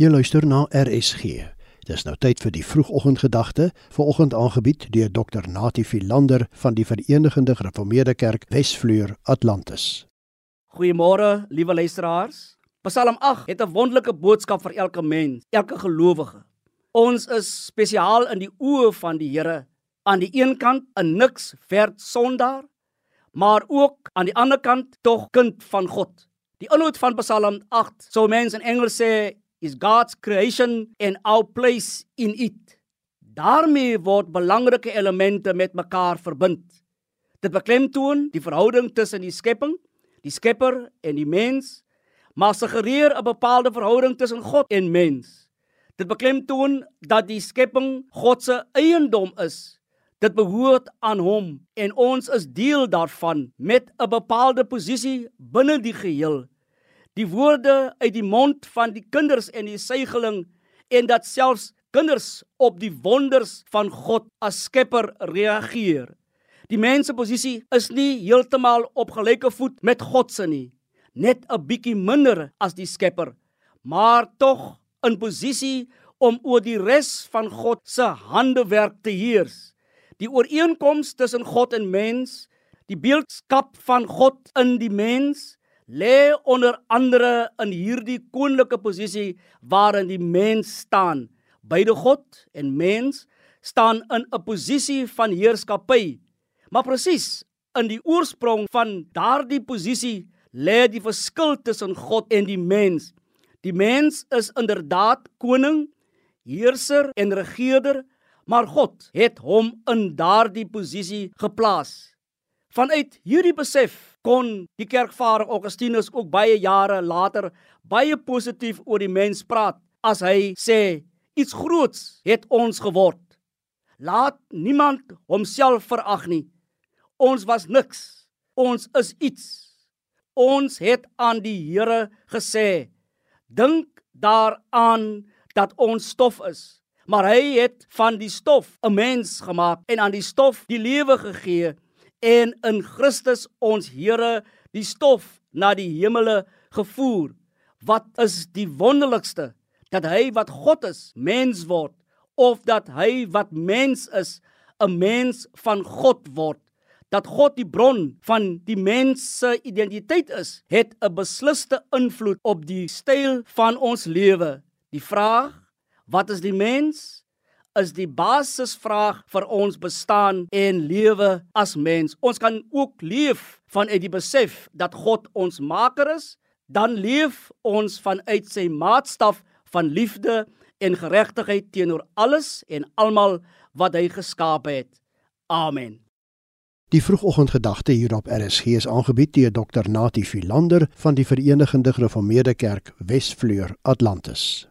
Jy luister na RSG. Dis nou tyd vir die vroegoggendgedagte, vanoggend aangebied deur Dr. Natie Philander van die Verenigde Gereformeerde Kerk Wesvleur Atlantis. Goeiemôre, liewe luisteraars. Psalm 8 het 'n wonderlike boodskap vir elke mens, elke gelowige. Ons is spesiaal in die oë van die Here. Aan die een kant 'n niks werd sondaar, maar ook aan die ander kant tog kind van God. Die inhoud van Psalm 8, so mense in Engels sê, is God's creation and our place in it. daarmee word belangrike elemente met mekaar verbind. Dit beklemtoon die verhouding tussen die skepping, die Skepper en die mens, maar suggereer 'n bepaalde verhouding tussen God en mens. Dit beklemtoon dat die skepping God se eiendom is. Dit behoort aan hom en ons is deel daarvan met 'n bepaalde posisie binne die geheel die woorde uit die mond van die kinders en die seigeling en dat selfs kinders op die wonders van God as Skepper reageer. Die mens se posisie is nie heeltemal op gelyke voet met God se nie, net 'n bietjie minder as die Skepper, maar tog in posisie om oor die res van God se handewerk te heers. Die ooreenkoms tussen God en mens, die beeldskap van God in die mens lê onder andere in hierdie koninklike posisie waarin die mens staan. Beide God en mens staan in 'n posisie van heerskappy. Maar presies in die oorsprong van daardie posisie lê die verskil tussen God en die mens. Die mens is inderdaad koning, heerser en regerder, maar God het hom in daardie posisie geplaas. Vanuit hierdie besef kon die kerkvader Augustinus ook baie jare later baie positief oor die mens praat as hy sê iets groots het ons geword. Laat niemand homself verag nie. Ons was niks. Ons is iets. Ons het aan die Here gesê: Dink daaraan dat ons stof is. Maar hy het van die stof 'n mens gemaak en aan die stof die lewe gegee en in Christus ons Here die stof na die hemele gevoer. Wat is die wonderlikste dat hy wat God is, mens word of dat hy wat mens is, 'n mens van God word. Dat God die bron van die mens se identiteit is, het 'n beslisste invloed op die styl van ons lewe. Die vraag, wat is die mens? Is die basisvraag vir ons bestaan en lewe as mens. Ons kan ook leef vanuit die besef dat God ons maker is, dan leef ons vanuit sy maatstaf van liefde en geregtigheid teenoor alles en almal wat hy geskaap het. Amen. Die vroegoggendgedagte hier op RSG is aangebied deur Dr. Natie Philander van die Verenigde Gereformeerde Kerk Wesvleur Atlantis.